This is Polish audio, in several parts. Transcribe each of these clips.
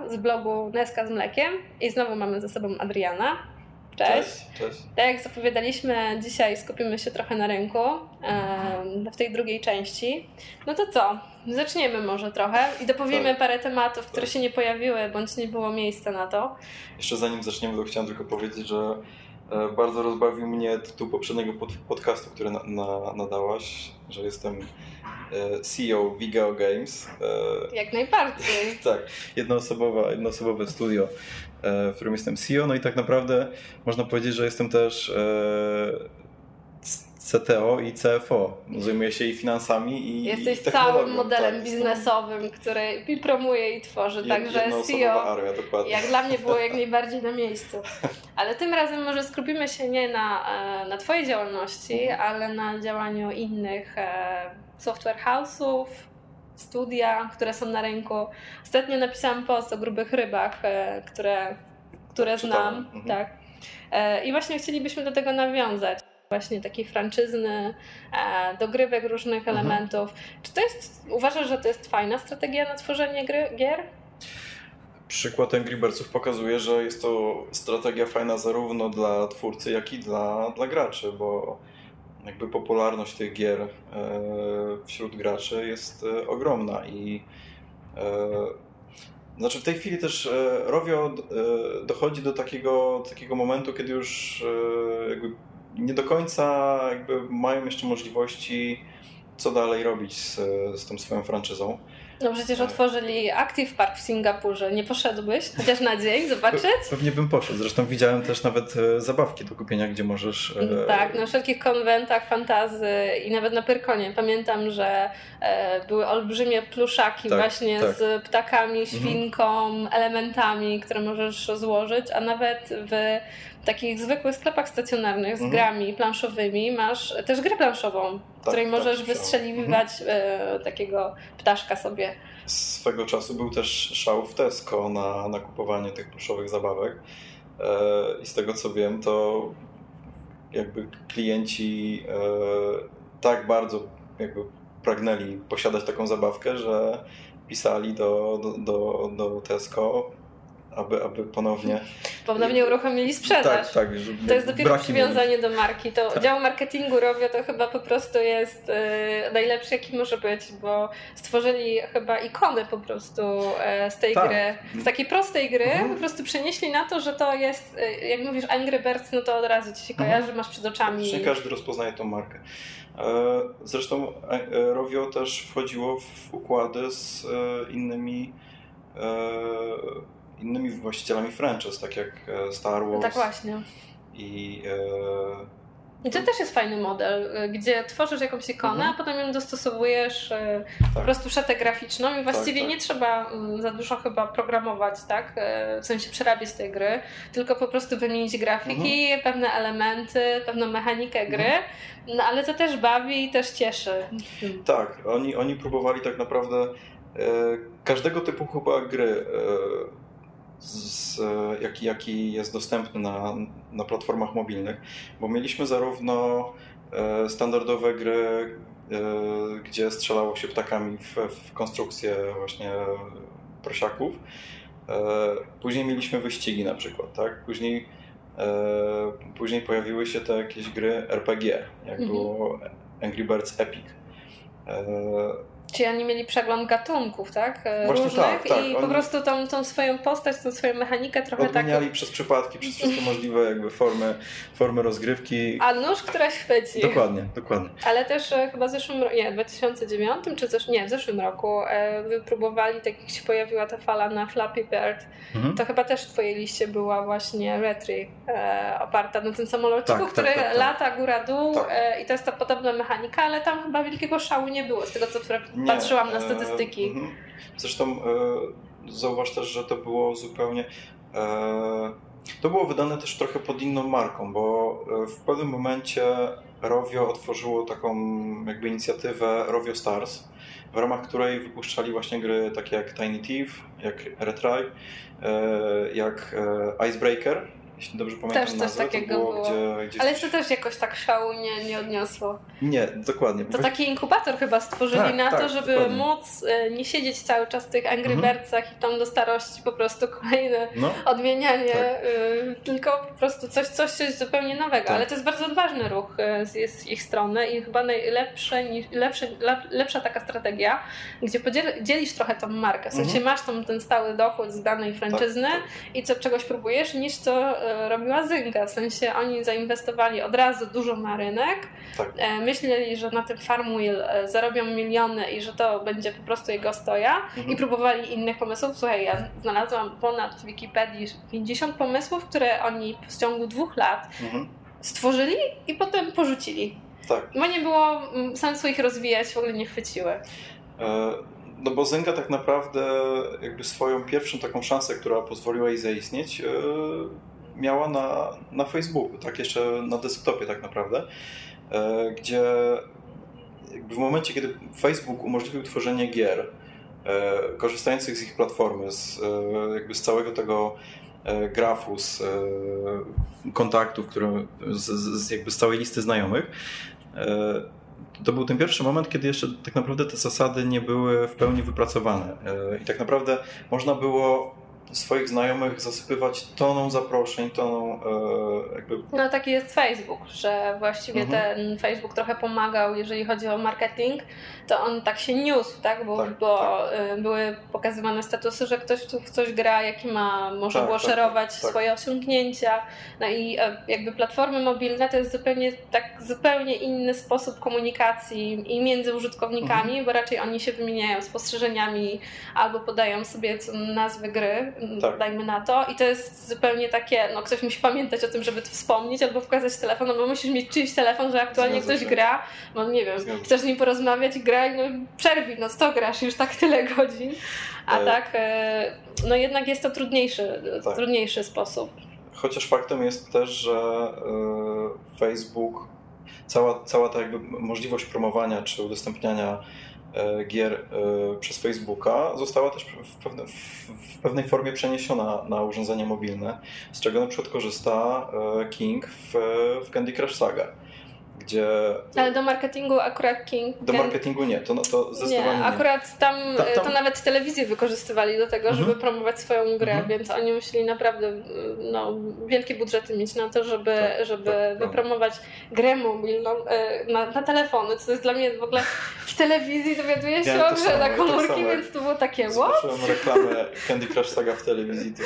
Neska, z blogu Neska z mlekiem i znowu mamy ze sobą Adriana. Cześć. Cześć, cześć. Tak jak zapowiadaliśmy, dzisiaj skupimy się trochę na rynku w tej drugiej części. No to co? Zaczniemy może trochę i dopowiemy Tak. parę tematów, które Tak. się nie pojawiły, bądź nie było miejsca na to. Jeszcze zanim zaczniemy, to chciałem tylko powiedzieć, że e, bardzo rozbawił mnie tytuł poprzedniego pod, podcastu, który na, na, nadałaś, że jestem CEO Vigao Games. E, Jak najbardziej. tak, jednoosobowa, jednoosobowe studio, e, w którym jestem CEO. No i tak naprawdę można powiedzieć, że jestem też CTO i CFO. Zajmuję się i finansami, i Jesteś i całym modelem tak, biznesowym, który i promuje i tworzy, także CEO armia, jak dla mnie było jak najbardziej na miejscu. Ale tym razem może skupimy się nie na, e, na Twojej działalności, ale na działaniu innych e, software house'ów, studia, które są na rynku. Ostatnio napisałam post o grubych rybach, e, które, które Czytałem. znam. Mhm. Tak. I właśnie chcielibyśmy do tego nawiązać. Właśnie takiej franczyzny, e, dogrywek różnych Mhm. elementów. Czy to jest, uważasz, że to jest fajna strategia na tworzenie gry, gier? Przykład Angry Birdsów pokazuje, że jest to strategia fajna zarówno dla twórcy, jak i dla, dla graczy, bo jakby popularność tych gier e, wśród graczy jest e, ogromna i znaczy w tej chwili też Rovio dochodzi do takiego, takiego momentu, kiedy już jakby nie do końca jakby mają jeszcze możliwości co dalej robić z, z tą swoją franczyzą. No przecież Tak. otworzyli Active Park w Singapurze. Nie poszedłbyś chociaż na dzień zobaczyć? Pewnie bym poszedł. Zresztą widziałem też nawet e, zabawki do kupienia, gdzie możesz. e, Tak, na wszelkich konwentach, fantazy i nawet na Pyrkonie. Pamiętam, że e, były olbrzymie pluszaki Tak, właśnie tak. z ptakami, świnką, elementami, które możesz złożyć, a nawet w takich zwykłych sklepach stacjonarnych z Mhm. grami planszowymi masz też grę planszową, w której tak, możesz tak, wystrzeliwać e, takiego ptaszka sobie. Swego czasu był też szał w Tesco na, na kupowanie tych pluszowych zabawek. E, I z tego co wiem, to jakby klienci e, tak bardzo jakby pragnęli posiadać taką zabawkę, że pisali do, do, do, do Tesco, aby, aby ponownie. Ponownie uruchomili sprzedaż. Tak, tak. Żeby To jest dopiero przywiązanie do marki. To Tak. dział marketingu Rovio to chyba po prostu jest e, najlepszy, jaki może być, bo stworzyli chyba ikonę po prostu e, z tej Tak. gry. Z takiej prostej gry Mhm. po prostu przenieśli na to, że to jest, e, jak mówisz Angry Birds, no to od razu ci się Mhm. kojarzy, masz przed oczami. Nie każdy rozpoznaje tą markę. Zresztą Rovio też wchodziło w układy z innymi innymi właścicielami franchise, tak jak e, Star No Wars tak właśnie. i e, I to też jest fajny model, e, gdzie tworzysz jakąś ikonę, Mhm. a potem ją dostosowujesz e, po tak. prostu szatę graficzną i właściwie tak. nie trzeba mm, za dużo chyba programować, tak? E, W sensie przerabiać tej gry, tylko po prostu wymienić grafiki, Mhm. pewne elementy, pewną mechanikę gry, no ale to też bawi i też cieszy. Tak, oni, oni próbowali tak naprawdę każdego typu chyba gry, z, jaki, jaki jest dostępny na, na platformach mobilnych, bo mieliśmy zarówno e, standardowe gry, e, gdzie strzelało się ptakami w, w konstrukcję właśnie prosiaków. E, później mieliśmy wyścigi na przykład, tak? Później, później pojawiły się te jakieś gry RPG, jak Mhm. było Angry Birds Epic. Czyli oni mieli przegląd gatunków, tak? E, Właśnie Różnych tak, tak. i po Oni- prostu tą, tą swoją postać, tą swoją mechanikę trochę tak... Odmieniali przez przypadki, przez wszystkie możliwe jakby formy, formy rozgrywki. A nóż, która chwyci. Dokładnie, dokładnie. Ale też e, chyba w zeszłym roku, nie, w 2009 czy zesz, nie, w zeszłym roku e, wypróbowali, tak jak się pojawiła ta fala na Flappy Bird, Mhm. to chyba też w twojej liście była właśnie Retry e, oparta na tym samolociku, Tak, tak, który tak, tak. lata góra-dół Tak. e, i to jest ta podobna mechanika, ale tam chyba wielkiego szału nie było, z tego co pra- patrzyłam na e, statystyki. mhm. Zresztą e, zauważ też, że to było zupełnie. E, to było wydane też trochę pod inną marką, bo e, w pewnym momencie Rovio otworzyło taką jakby inicjatywę Rovio Stars, w ramach której wypuszczali właśnie gry takie jak Tiny Thief, jak Retry, e, jak e, Icebreaker jeśli dobrze pamiętam Też coś nazwę, takiego było, było. Gdzie, gdzie Ale to też jakoś tak szału nie, nie odniosło. Nie, dokładnie. To taki inkubator chyba stworzyli Tak, na tak, to, żeby dokładnie. móc e, nie siedzieć cały czas w tych Angry Mhm. Birdsach i tam do starości po prostu kolejne No, odmienianie, Tak. y, tylko po prostu coś, coś, coś zupełnie nowego. Tak. Ale to jest bardzo odważny ruch y, z, z ich strony i chyba najlepsze, niż- lepsze, lep, lepsza taka strategia, gdzie podziel- dzielisz trochę tą markę. W sensie Mhm. masz tam ten stały dochód z danej franczyzny tak. i co, czegoś próbujesz, niż co y, robiła Zynga. W sensie oni zainwestowali od razu dużo na rynek, Tak. e, myśleli, że na tym Farmwheel e, zarobią miliony i że to będzie po prostu jego stoja Mhm. i próbowali innych pomysłów. Słuchaj, ja znalazłam ponad w Wikipedii 50 pomysłów, które oni w ciągu dwóch lat Mhm. stworzyli i potem porzucili. Tak. Bo nie było mm, sensu ich rozwijać, w ogóle nie chwyciły. E, No bo Zynga tak naprawdę jakby swoją pierwszą taką szansę, która pozwoliła jej zaistnieć, e, miała na, na Facebooku, tak jeszcze na desktopie tak naprawdę, e, gdzie w momencie, kiedy Facebook umożliwił tworzenie gier e, korzystających z ich platformy, z, e, jakby z całego tego grafu, z kontaktów, które, z, z, jakby z całej listy znajomych, to był ten pierwszy moment, kiedy jeszcze tak naprawdę te zasady nie były w pełni wypracowane. I tak naprawdę można było swoich znajomych zasypywać toną zaproszeń, toną e, jakby. No taki jest Facebook, że właściwie Mhm. ten Facebook trochę pomagał, jeżeli chodzi o marketing, to on tak się niósł, tak? Bo, Tak, bo y, były pokazywane statusy, że ktoś tu w coś gra, jaki ma, może Tak, było tak, szerować tak, tak. swoje osiągnięcia. No i e, jakby platformy mobilne to jest zupełnie tak zupełnie inny sposób komunikacji i między użytkownikami, Mhm. bo raczej oni się wymieniają spostrzeżeniami albo podają sobie nazwy gry, Tak. dajmy na to. I to jest zupełnie takie, no ktoś musi pamiętać o tym, żeby to wspomnieć albo wskazać telefon, no bo musisz mieć czyjś telefon, że aktualnie Zgadza ktoś się. gra, no nie wiem, Zgadza chcesz z nim porozmawiać, graj, no przerwij, no co grasz już tak tyle godzin. A E. tak, e, no jednak jest to trudniejszy, Tak. trudniejszy sposób. Chociaż faktem jest też, że e, Facebook, cała, cała ta jakby możliwość promowania czy udostępniania gier e, przez Facebooka została też w, pewne, w, pewnej formie przeniesiona na urządzenie mobilne, z czego na przykład korzysta e, King w, w Candy Crush Saga, gdzie Ale do marketingu akurat King... do marketingu nie, to, no, to zdecydowanie Nie, akurat tam, Ta- tam- to nawet telewizję wykorzystywali do tego, Mhm. żeby promować swoją grę, Mhm. więc oni musieli naprawdę no, wielkie budżety mieć na to, żeby, Tak, żeby tak, wypromować grę mobilną e, na, na telefony, co jest dla mnie w ogóle w telewizji dowiaduję się o grze na tak komórki, więc to było takie what? Zobaczyłem reklamę Candy Crush Saga w telewizji. To,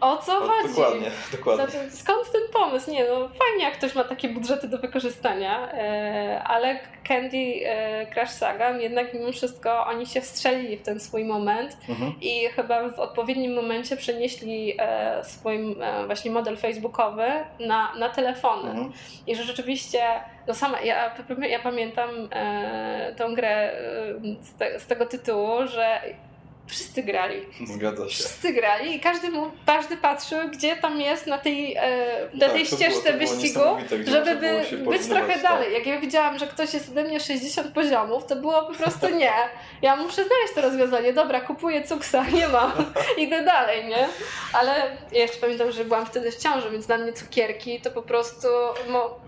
O co o, chodzi? dokładnie, dokładnie. Znaczy, skąd ten pomysł? Nie, no fajnie, jak ktoś ma takie budżety do wykorzystania, e, ale Candy e, Crush Saga jednak mimo wszystko oni się wstrzelili w ten swój moment Mhm. i chyba w odpowiednim momencie przenieśli e, swój e, właśnie model facebookowy na, na telefony. Mhm. I że rzeczywiście, no sama, ja, ja pamiętam e, tą grę e, z, te, z tego tytułu, że wszyscy grali. Zgadza się. Wszyscy grali i każdy, mu, każdy patrzył, gdzie tam jest na tej, e, na Tak, tej było- ścieżce było wyścigu, żeby by, być trochę tak. dalej. Jak ja widziałam, że ktoś jest ode mnie 60 poziomów, to było po prostu nie. Ja muszę znaleźć to rozwiązanie. Dobra, kupuję cuksa, nie mam. Idę dalej, nie? Ale ja jeszcze pamiętam, że byłam wtedy w ciąży, więc dla mnie cukierki to po prostu...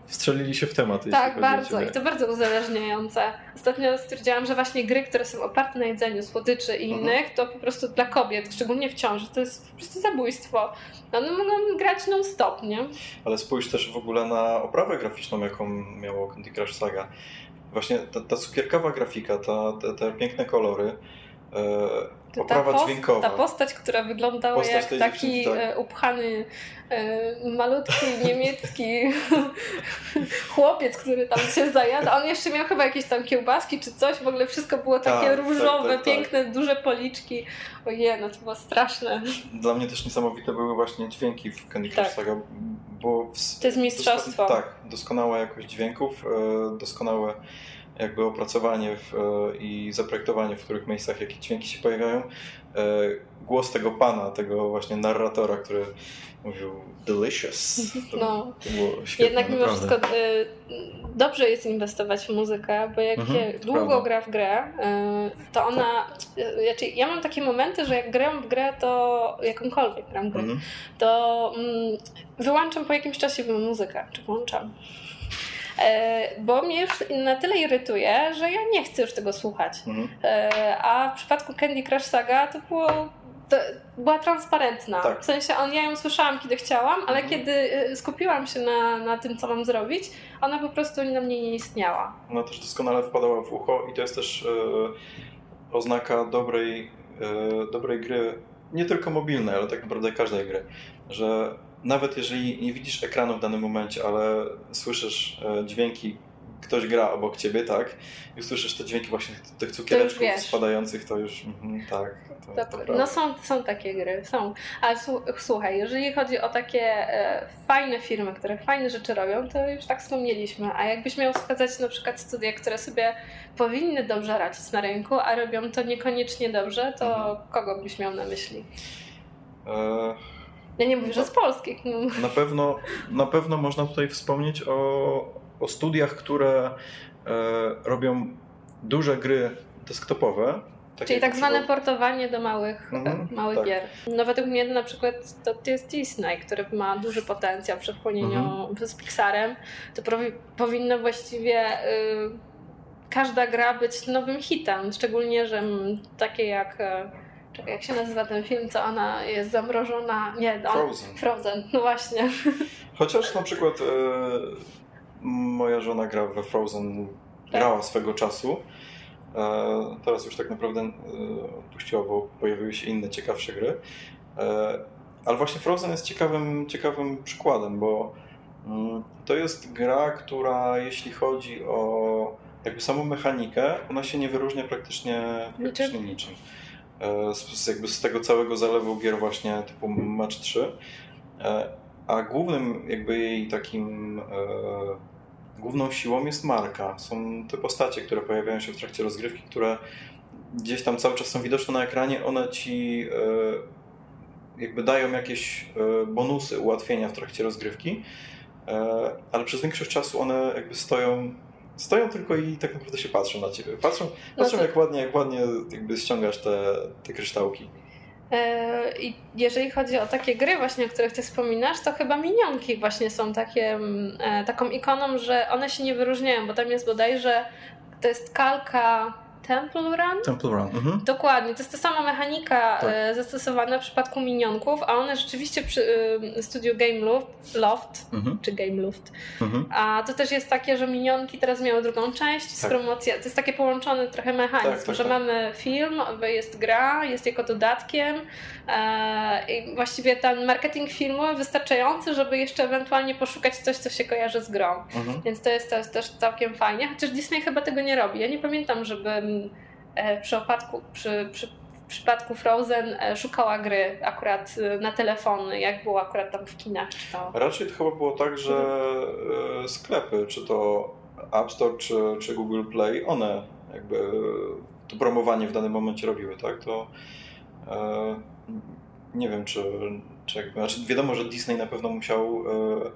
Wstrzelili się w temat. tak, bardzo. I to bardzo uzależniające. Ostatnio stwierdziłam, że właśnie gry, które są oparte na jedzeniu słodyczy i Mhm. innych, to po prostu dla kobiet, szczególnie w ciąży, to jest po prostu zabójstwo. One mogą grać non-stop, nie? Ale spójrz też w ogóle na oprawę graficzną, jaką miało Candy Crush Saga. Właśnie ta, ta cukierkowa grafika, ta, te, te piękne kolory, e, oprawa ta, dźwiękowa. ta postać, która wyglądała Postać jak taki tak. e, upchany, e, malutki niemiecki chłopiec, który tam się zajada. On jeszcze miał chyba jakieś tam kiełbaski czy coś, w ogóle wszystko było takie Tak, różowe, tak, tak, tak. piękne, duże policzki. Ojej, no to było straszne. Dla mnie też niesamowite były właśnie dźwięki w Candy Crush Tak. Saga, bo w, To jest mistrzostwo. Dosko- tak, doskonała jakość dźwięków, e, doskonałe jakby opracowanie w, e, i zaprojektowanie, w których miejscach jakie dźwięki się pojawiają. Głos tego pana, tego właśnie narratora, który mówił delicious. To, no. świetne, Jednak mimo naprawdę. wszystko y, dobrze jest inwestować w muzykę, bo jak Mhm, długo prawda. gra w grę, to ona. Znaczy, ja mam takie momenty, że jak gram w grę, to jakąkolwiek gram w grę, Mhm. to mm, wyłączam po jakimś czasie muzykę, czy włączam. E, Bo mnie już na tyle irytuje, że ja nie chcę już tego słuchać. Mhm. E, A w przypadku Candy Crush Saga to było. Była transparentna. Tak. W sensie on, ja ją słyszałam, kiedy chciałam, ale Mhm. kiedy e, skupiłam się na, na tym, co mam zrobić, ona po prostu na mnie nie istniała. Ona też doskonale wpadała w ucho i to jest też e, oznaka dobrej, e, dobrej gry, nie tylko mobilnej, ale tak naprawdę każdej gry, że nawet jeżeli nie widzisz ekranu w danym momencie, ale słyszysz e, dźwięki, ktoś gra obok ciebie, tak, i słyszysz te dźwięki właśnie tych- cukiereczków wiesz. spadających, to już mhm, tak, to, to To, no są, są takie gry, są. Ale słu- słuchaj, jeżeli chodzi o takie e, fajne firmy, które fajne rzeczy robią, to już tak wspomnieliśmy. A jakbyś miał wskazać na przykład studia, które sobie powinny dobrze radzić na rynku, a robią to niekoniecznie dobrze, to Mhm. kogo byś miał na myśli? E, Ja nie mówię, że z polskich. No. Na pewno, na pewno można tutaj wspomnieć o, o studiach, które e, robią duże gry desktopowe. takie Czyli tak zwane przykład- portowanie do małych, Mhm, e, małych tak. gier. No według mnie na przykład to, jest Disney, który ma duży potencjał przy wchłonieniu Mhm. z Pixarem. To prowi- powinno właściwie y, każda gra być nowym hitem, szczególnie, że takie jak e, czekaj, jak się nazywa ten film, co ona jest zamrożona, nie, on, Frozen. Frozen, no właśnie. Chociaż na przykład e, moja żona gra we Frozen, Tak. grała swego czasu. E, teraz już tak naprawdę e, odpuściła, bo pojawiły się inne ciekawsze gry. E, ale właśnie Frozen jest ciekawym, ciekawym przykładem, bo mm, to jest gra, która jeśli chodzi o jakby samą mechanikę, ona się nie wyróżnia praktycznie, praktycznie niczym. E, z, z, jakby z tego całego zalewu gier właśnie typu Match 3. E, a głównym jakby jej takim e, główną siłą jest marka. Są te postacie, które pojawiają się w trakcie rozgrywki, które gdzieś tam cały czas są widoczne na ekranie, one ci e, jakby dają jakieś e, bonusy, ułatwienia w trakcie rozgrywki, e, ale przez większość czasu one jakby stoją stoją tylko i tak naprawdę się patrzą na ciebie. Patrzą, No patrzą to- jak ładnie, jak ładnie jakby ściągasz te, te kryształki. E, I jeżeli chodzi o takie gry właśnie, o których ty wspominasz, to chyba minionki właśnie są takie, mm, e, taką ikoną, że one się nie wyróżniają, bo tam jest bodajże, to jest kalka Temple Run? Temple Run. Mhm. Dokładnie, to jest ta sama mechanika Tak. e, zastosowana w przypadku minionków, a one rzeczywiście przy e, studiu Game Loft, Loft Mhm. czy Game Loft, Mhm. a to też jest takie, że minionki teraz miały drugą część z Tak. promocją. To jest takie połączony trochę mechanizm, Tak, tak, że tak. mamy film, jest gra, jest jako dodatkiem e, i właściwie ten marketing filmu wystarczający, żeby jeszcze ewentualnie poszukać coś, co się kojarzy z grą. Mhm. Więc to jest, jest też całkiem fajnie, chociaż Disney chyba tego nie robi. Ja nie pamiętam, żebym e, przy, opadku, przy, przy, w przypadku Frozen e, szukała gry akurat e, na telefony, jak było akurat tam w kinach. Czy to... Raczej to chyba było tak, że e, sklepy, czy to App Store, czy, czy Google Play, one jakby to promowanie w danym momencie robiły, tak? To e, nie wiem, czy, czy jakby, znaczy wiadomo, że Disney na pewno musiał e,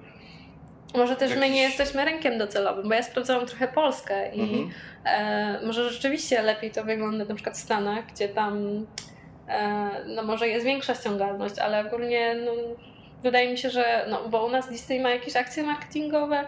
Może też my Jakiś- nie jesteśmy rynkiem docelowym, bo ja sprawdzałam trochę Polskę i mhm. e, może rzeczywiście lepiej to wygląda na przykład w Stanach, gdzie tam e, no może jest większa ściągalność, ale ogólnie no, wydaje mi się, że no, bo u nas Disney ma jakieś akcje marketingowe,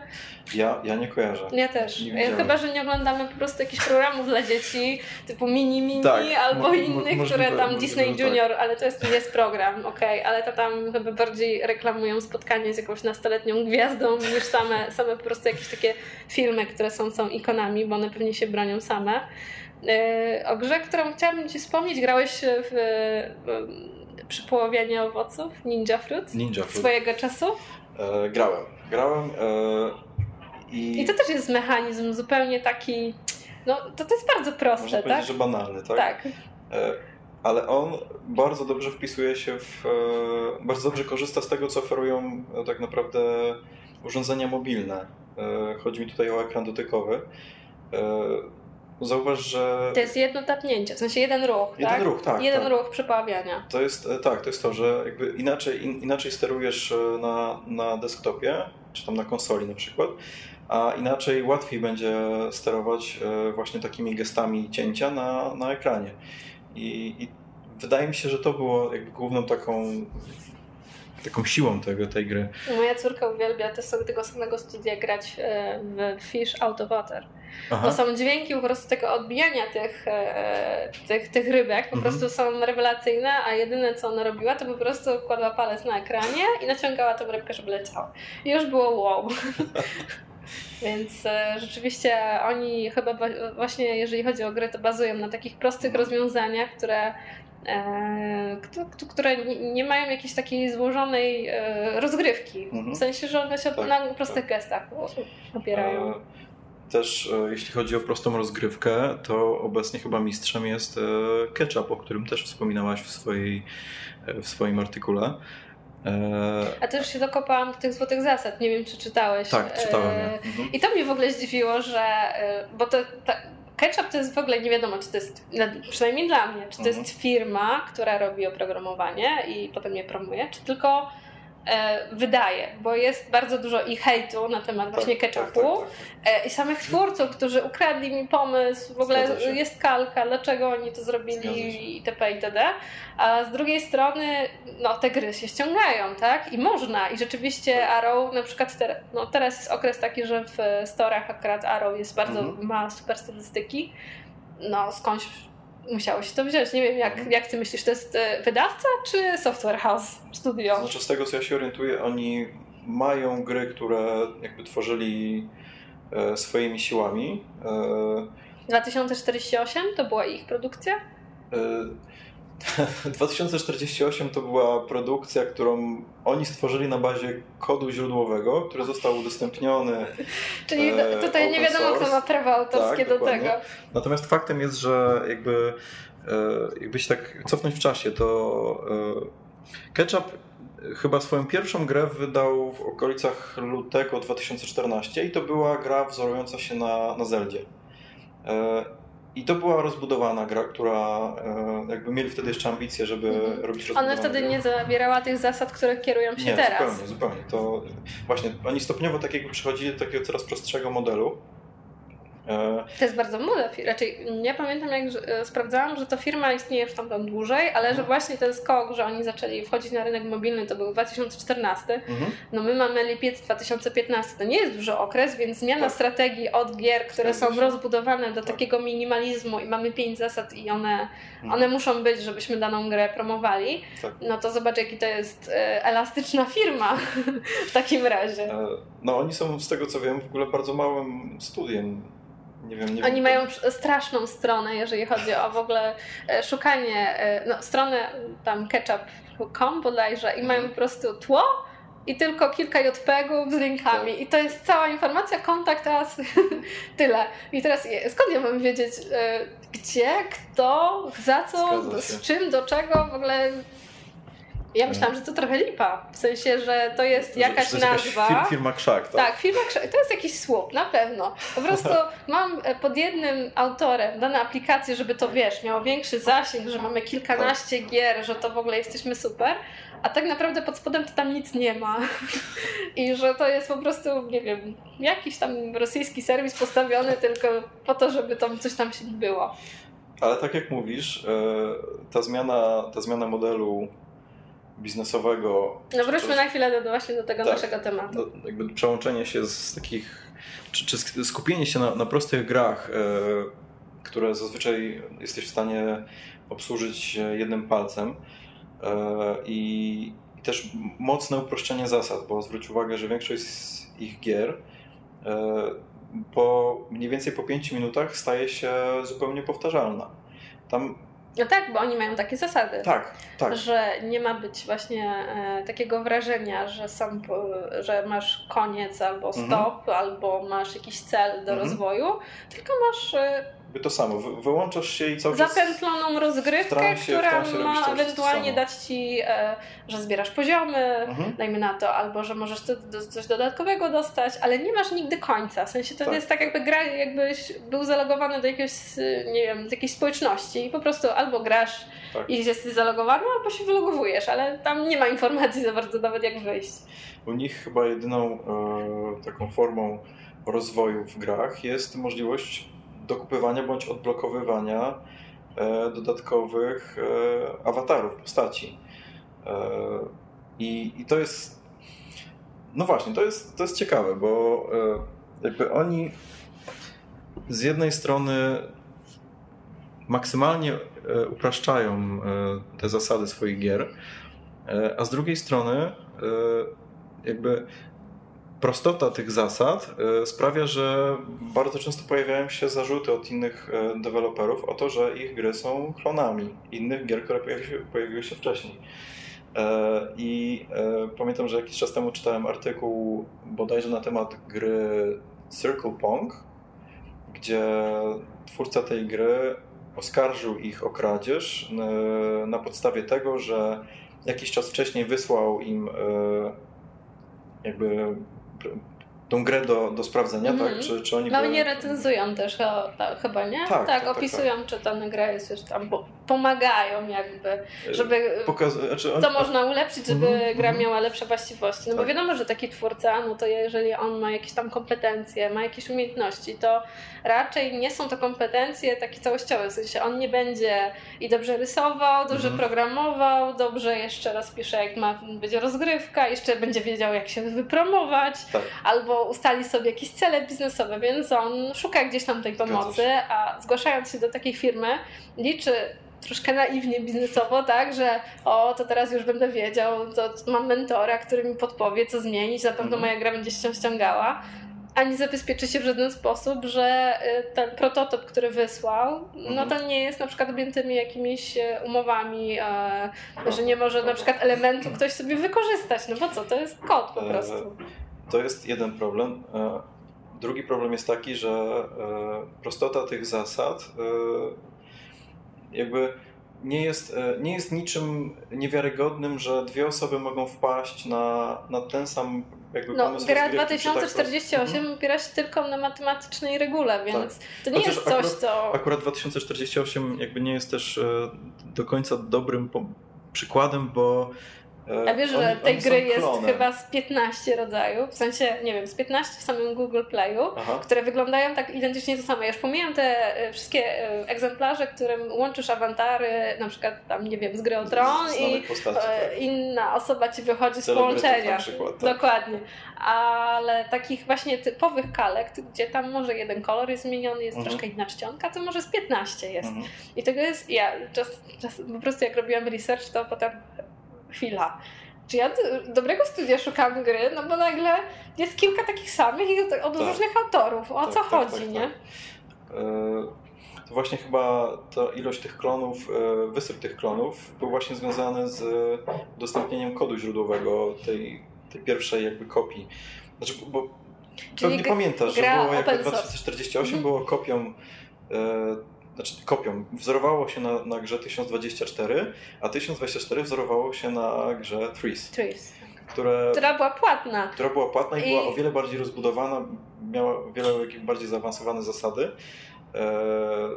ja, ja nie kojarzę. ja też. Ja, chyba, że nie oglądamy po prostu jakichś programów dla dzieci, typu Mini Mini Tak, albo innych, które tam możliwe, Disney tak. Junior, ale to jest, jest program, okej, ale to tam chyba bardziej reklamują spotkanie z jakąś nastoletnią gwiazdą niż same, same po prostu jakieś takie filmy, które są, są ikonami, bo one pewnie się bronią same. Yy, o grze, którą chciałabym Ci wspomnieć, grałeś w, w przy połowianiu owoców, Ninja Fruit, Ninja Fruit. swojego czasu. E, grałem. Grałem e, i, I to też jest mechanizm zupełnie taki, no to, to jest bardzo można proste, powiedzieć, tak? że banalny, tak? Tak. E, ale on bardzo dobrze wpisuje się w. e, bardzo dobrze korzysta z tego, co oferują e, tak naprawdę urządzenia mobilne. E, chodzi mi tutaj o ekran dotykowy. Zauważ, że... To jest jedno tapnięcie, w sensie jeden ruch, Jeden tak? ruch, tak. Jeden tak. ruch przepawiania. To jest, tak, to jest to, że jakby inaczej, in, inaczej sterujesz na, na desktopie, czy tam na konsoli na przykład, a inaczej łatwiej będzie sterować właśnie takimi gestami cięcia na, na ekranie. I, I wydaje mi się, że to było jakby główną taką taką siłą tego, tej gry. Moja córka uwielbia te sobie tego samego studia grać w Fish Out of Water. Aha. Bo są dźwięki po prostu tego odbijania tych, e, tych, tych rybek, po mhm. prostu są rewelacyjne, a jedyne co ona robiła, to po prostu kładła palec na ekranie i naciągała tą rybkę, żeby leciała. I już było wow. Więc e, rzeczywiście oni chyba właśnie, jeżeli chodzi o gry, to bazują na takich prostych mhm. rozwiązaniach, które E, które nie mają jakiejś takiej złożonej e, rozgrywki. Mhm. W sensie, że one się tak, na prostych tak. gestach opierają. E, też jeśli chodzi o prostą rozgrywkę, to obecnie chyba mistrzem jest Ketchup, o którym też wspominałaś w, swojej, w swoim artykule. A też się dokopałam do tych złotych zasad. Nie wiem, czy czytałeś. Tak, czytałem. Mhm. I to mnie w ogóle zdziwiło, że. Bo to, to, Ketchup to jest w ogóle nie wiadomo, czy to jest, przynajmniej dla mnie, czy to jest mhm. firma, która robi oprogramowanie i potem je promuje, czy tylko wydaje, bo jest bardzo bardzo i hejtu na temat tak, właśnie ketchupu tak, tak, tak, i samych twórców, którzy ukradli mi pomysł, w ogóle jest kalka, dlaczego oni to zrobili itp. itd. A z drugiej strony no, te gry się ściągają, tak? I można. I rzeczywiście tak. Arrow, na przykład te, no, teraz jest okres taki, że w storach akurat Arrow jest bardzo, mhm. ma super statystyki. No skądś musiało się to wziąć. Nie wiem, jak, mhm. jak ty myślisz, to jest e, wydawca czy software house studio? Znaczy z tego, co ja się orientuję, oni mają gry, które jakby tworzyli e, swoimi siłami. 2048 to była ich produkcja? 2048 to była produkcja, którą oni stworzyli na bazie kodu źródłowego, który został udostępniony. Czyli e, tutaj nie wiadomo, source. kto ma prawa autorskie tak, do tego. Natomiast faktem jest, że jakby, e, jakby się tak cofnąć w czasie, to e, Ketchup chyba swoją pierwszą grę wydał w okolicach lutego 2014 i to była gra wzorująca się na, na Zeldzie. I to była rozbudowana gra, która e, jakby mieli wtedy jeszcze ambicje, żeby mhm. robić rozbudowaną Ona wtedy grę. nie zawierała tych zasad, które kierują się nie, teraz. zupełnie, zupełnie. To właśnie oni stopniowo tak jakby przechodzili do takiego coraz prostszego modelu, to jest bardzo młoda firma. Raczej nie pamiętam, jak e, sprawdzałam, że ta firma istnieje już tam, tam dłużej, ale że mhm. właśnie ten skok, że oni zaczęli wchodzić na rynek mobilny, to był 2014. Mhm. No my mamy lipiec 2015. To nie jest duży okres, więc zmiana tak. strategii od gier, które są rozbudowane do tak. takiego minimalizmu i mamy pięć zasad i one, mhm. one muszą być, żebyśmy daną grę promowali, tak. no to zobacz, jaki to jest e, elastyczna firma w takim razie. No oni są z tego co wiem w ogóle bardzo małym studiem nie wiem, nie Oni wiem, mają straszną stronę, jeżeli chodzi o w ogóle e, szukanie, e, no, stronę tam ketchup.com bodajże i mają mhm. po prostu tło i tylko kilka JPEGów z linkami. Tak. I to jest cała informacja, kontakt as, tyle. I teraz skąd ja mam wiedzieć, e, gdzie, kto, za co, z czym, do czego, w ogóle ja myślałam, że to trochę lipa. W sensie, że to jest jakaś to jest nazwa. Jakaś firma krzak, tak? Tak, firma krzak. To jest jakiś słup, na pewno. Po prostu mam e, pod jednym autorem dane aplikacje, żeby to wiesz, miało większy zasięg, że mamy kilkanaście tak. gier, że to w ogóle jesteśmy super. A tak naprawdę pod spodem to tam nic nie ma. I że to jest po prostu, nie wiem, jakiś tam rosyjski serwis postawiony tylko po to, żeby tam coś tam się było. Ale tak jak mówisz, e, ta zmiana, ta zmiana modelu biznesowego. No wróćmy na chwilę do, właśnie do tego tak, naszego tematu. Do, jakby przełączenie się z takich, czy, czy skupienie się na, na prostych grach, e, które zazwyczaj jesteś w stanie obsłużyć jednym palcem e, i, i, też mocne uproszczenie zasad, bo zwróć uwagę, że większość z ich gier e, po mniej więcej po 5 minutach staje się zupełnie powtarzalna. Tam No tak, bo oni mają takie zasady. Tak, tak. Że nie ma być właśnie e, takiego wrażenia, że, sam, że masz koniec albo mhm. stop, mhm. albo masz jakiś cel do mhm. rozwoju, tylko masz e, to samo, wyłączasz się i cały czas... Zapętloną rozgrywkę, transie, która ma ewentualnie dać Ci, e, że zbierasz poziomy, mhm. dajmy na to, albo że możesz coś dodatkowego dostać, ale nie masz nigdy końca. W sensie to tak. jest tak jakby gra, jakbyś był zalogowany do jakiejś, nie wiem, jakiejś społeczności i po prostu albo grasz tak. i jesteś zalogowany, albo się wylogowujesz, ale tam nie ma informacji za bardzo nawet jak wyjść. U nich chyba jedyną e, taką formą rozwoju w grach jest możliwość dokupywania bądź odblokowywania e, dodatkowych e, awatarów, postaci. E, I, I to jest. No właśnie, to jest, to jest ciekawe, bo jakby oni z jednej strony maksymalnie upraszczają te zasady swoich gier, a z drugiej strony jakby prostota tych zasad e, sprawia, że bardzo często pojawiają się zarzuty od innych e, deweloperów o to, że ich gry są klonami innych gier, które pojawiły się, pojawiły się wcześniej. E, I pamiętam, że jakiś czas temu czytałem artykuł bodajże na temat gry Circle Pong, gdzie twórca tej gry oskarżył ich o kradzież na podstawie tego, że jakiś czas wcześniej wysłał im jakby centrum. Tą grę do, do sprawdzenia, mm tak? Mhm. Czy, czy oni No nie recenzują też chyba, nie? Tak, tak, tak, tak opisują, tak, czy dana gra jest już tam, pomagają jakby, żeby Pokaz znaczy on... co można ulepszyć, żeby mm -hmm. gra mhm. miała lepsze właściwości. No bo tak. wiadomo, że taki twórca, no to jeżeli on ma jakieś tam kompetencje, ma jakieś umiejętności, to raczej nie są to kompetencje takie całościowe, w sensie on nie będzie i dobrze rysował, dobrze mm -hmm. programował, dobrze jeszcze raz pisze, jak ma będzie rozgrywka, jeszcze będzie wiedział, jak się wypromować, tak. Albo ustali sobie jakieś cele biznesowe, więc on szuka gdzieś tam tej pomocy, a zgłaszając się do takiej firmy, liczy troszkę naiwnie biznesowo, tak, że o, to teraz już będę wiedział, to mam mentora, który mi podpowie, co zmienić, zapewne mhm. moja gra będzie się ściągała, a nie zabezpieczy się w żaden sposób, że y, ten prototyp, który wysłał, no mhm. to nie jest na przykład objętymi jakimiś y, umowami, e, że nie może na przykład elementu ktoś sobie wykorzystać, no bo co, to jest kod po e, prostu. To jest jeden problem. E, drugi problem jest taki, że prostota tych zasad jakby nie jest, e, nie jest niczym niewiarygodnym, że dwie osoby mogą wpaść na, na ten sam jakby no, pomysł. Gra 2048 tak opiera się tylko na matematycznej regule, więc tak. to nie Chociaż jest coś, akurat, co... Akurat 2048 jakby nie jest też e, do końca dobrym przykładem, bo E, A wiesz, że oni, tej gry jest chyba z 15 rodzajów, w sensie, nie wiem, z 15 w samym Google Playu, Aha. które wyglądają tak identycznie to samo. Ja już pomijam te e, wszystkie e, egzemplarze, którym łączysz awatary, na przykład tam, nie wiem, z gry o Tron i postaci, tak. inna osoba ci wychodzi z połączenia. Przykład, tak. Dokładnie. Ale takich właśnie typowych kalek, gdzie tam może jeden kolor jest zmieniony, jest mhm. troszkę inna czcionka, to może z 15 jest. Mhm. I tego jest, ja czas, czas, po prostu jak robiłam research, to potem chwila. Czy ja dobrego studia szukam gry, no bo nagle jest kilka takich samych i od tak. różnych autorów. O tak, co tak, chodzi, tak, nie? Tak. E, to właśnie chyba ta ilość tych klonów, e, wysyp tych klonów był właśnie związany z udostępnieniem kodu źródłowego tej, tej pierwszej jakby kopii. Znaczy, bo Czyli pewnie pamiętasz, że było jakby 2048 mhm. było kopią e, znaczy kopią, wzorowało się na, na grze 1024, a 1024 wzorowało się na grze Trees. Trees. Które, która była płatna. Która była płatna i, I... była o wiele bardziej rozbudowana, miała o wiele bardziej zaawansowane zasady. E,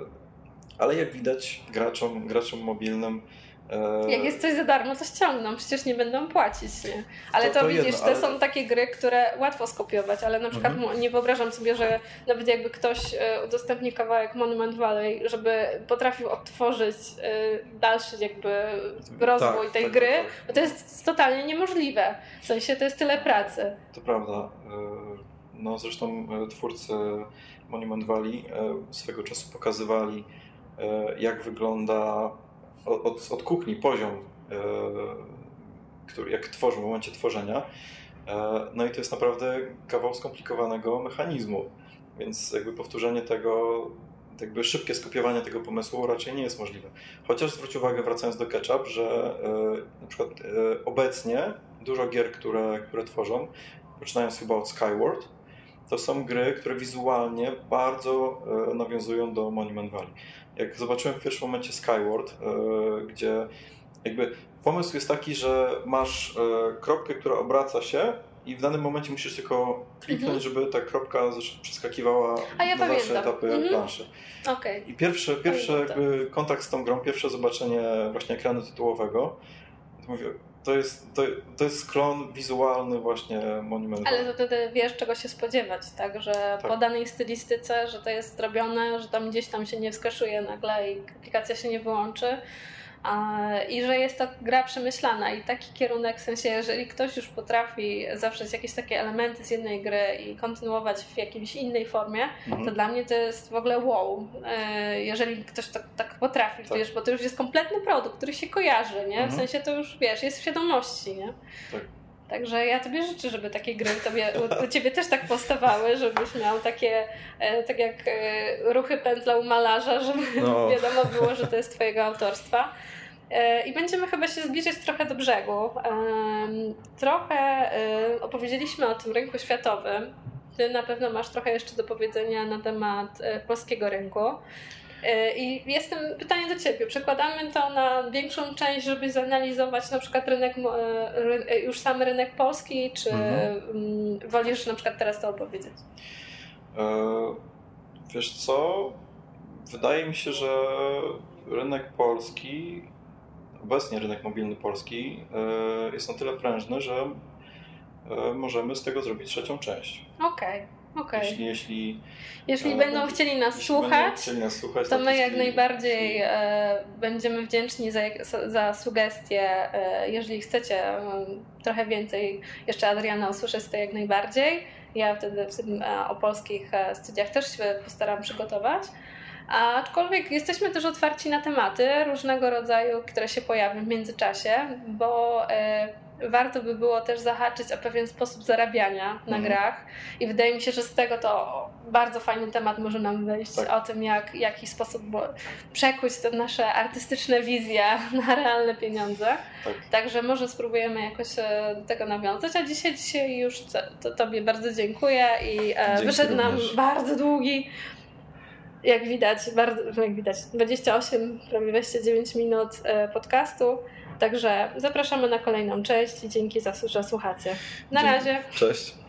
ale jak widać graczom, graczom mobilnym Jak jest coś za darmo, to ściągną, przecież nie będą płacić, nie? Ale to, to, to widzisz, jedno, ale... to są takie gry, które łatwo skopiować, ale na przykład mhm. nie wyobrażam sobie, że nawet jakby ktoś e, udostępni kawałek Monument Valley, żeby potrafił odtworzyć e, dalszy jakby rozwój tak, tej tak, gry, tak. bo to jest totalnie niemożliwe. W sensie to jest tyle pracy. To prawda. No zresztą twórcy Monument Valley swego czasu pokazywali, jak wygląda od, od kuchni poziom, e, który, jak tworzą w momencie tworzenia. E, no i to jest naprawdę kawał skomplikowanego mechanizmu, więc jakby powtórzenie tego jakby szybkie skopiowanie tego pomysłu raczej nie jest możliwe. Chociaż zwróć uwagę, wracając do Ketchup, że e, na przykład obecnie dużo gier, które, które tworzą, poczynając chyba od Skyward, to są gry, które wizualnie bardzo nawiązują do Monument Valley. Jak zobaczyłem w pierwszym momencie Skyward, gdzie jakby pomysł jest taki, że masz kropkę, która obraca się i w danym momencie musisz tylko kliknąć, mhm. żeby ta kropka przeskakiwała ja na dalsze etapy mhm. planszy. Okay. I pierwszy, pierwszy jakby kontakt z tą grą, pierwsze zobaczenie właśnie ekranu tytułowego, to mówię, to jest, to, to jest klon wizualny właśnie Monument Ale to wtedy wiesz, czego się spodziewać, tak? Że tak. po danej stylistyce, że to jest zrobione, że tam gdzieś tam się nie skaszuje nagle i aplikacja się nie wyłączy i że jest to gra przemyślana i taki kierunek, w sensie jeżeli ktoś już potrafi zawrzeć jakieś takie elementy z jednej gry i kontynuować w jakiejś innej formie, mhm. to dla mnie to jest w ogóle wow. E, jeżeli ktoś to, tak potrafi, tak. wiesz, bo to już jest kompletny produkt, który się kojarzy, nie? W mhm. sensie to już, wiesz, jest w świadomości, nie? Tak. Także ja Tobie życzę, żeby takie gry tobie, u, Ciebie też tak powstawały, żebyś miał takie, e, tak jak e, ruchy pętla u malarza, żeby no. wiadomo było, że to jest Twojego autorstwa. E, I będziemy chyba się zbliżać trochę do brzegu. Trochę e, opowiedzieliśmy o tym rynku światowym. Ty na pewno masz trochę jeszcze do powiedzenia na temat e, polskiego rynku. I jestem pytanie do Ciebie. Przekładamy to na większą część, żeby zanalizować na przykład rynek, już sam rynek polski, czy mhm. Mm, wolisz na przykład teraz to opowiedzieć? Wiesz co? Wydaje mi się, że rynek polski obecnie rynek mobilny polski e, jest na tyle prężny, że e, możemy z tego zrobić trzecią część. Okej. Okay. Okay. Jeśli, jeśli, jeśli e, będą chcieli nas słuchać, chcieli nas słuchać, to my jak najbardziej e, będziemy wdzięczni za, za sugestie. E, jeżeli chcecie trochę więcej jeszcze Adriana usłyszeć, to jak najbardziej. Ja wtedy w tym o polskich studiach też się postaram przygotować. Aczkolwiek jesteśmy też otwarci na tematy różnego rodzaju, które się pojawią w międzyczasie, bo y, warto by było też zahaczyć o pewien sposób zarabiania na mhm. grach i wydaje mi się, że z tego to bardzo fajny temat może nam wyjść tak. o tym, jak, jaki sposób przekuć te nasze artystyczne wizje na realne pieniądze. Tak. Także może spróbujemy jakoś e, do tego nawiązać, a dzisiaj, dzisiaj już to, to Tobie bardzo dziękuję i e, wyszedł nam bardzo długi jak widać, bardzo, jak widać, 28, prawie 29 minut e, podcastu. Także zapraszamy na kolejną część i dzięki za, że słuchacie. Na razie. Cześć.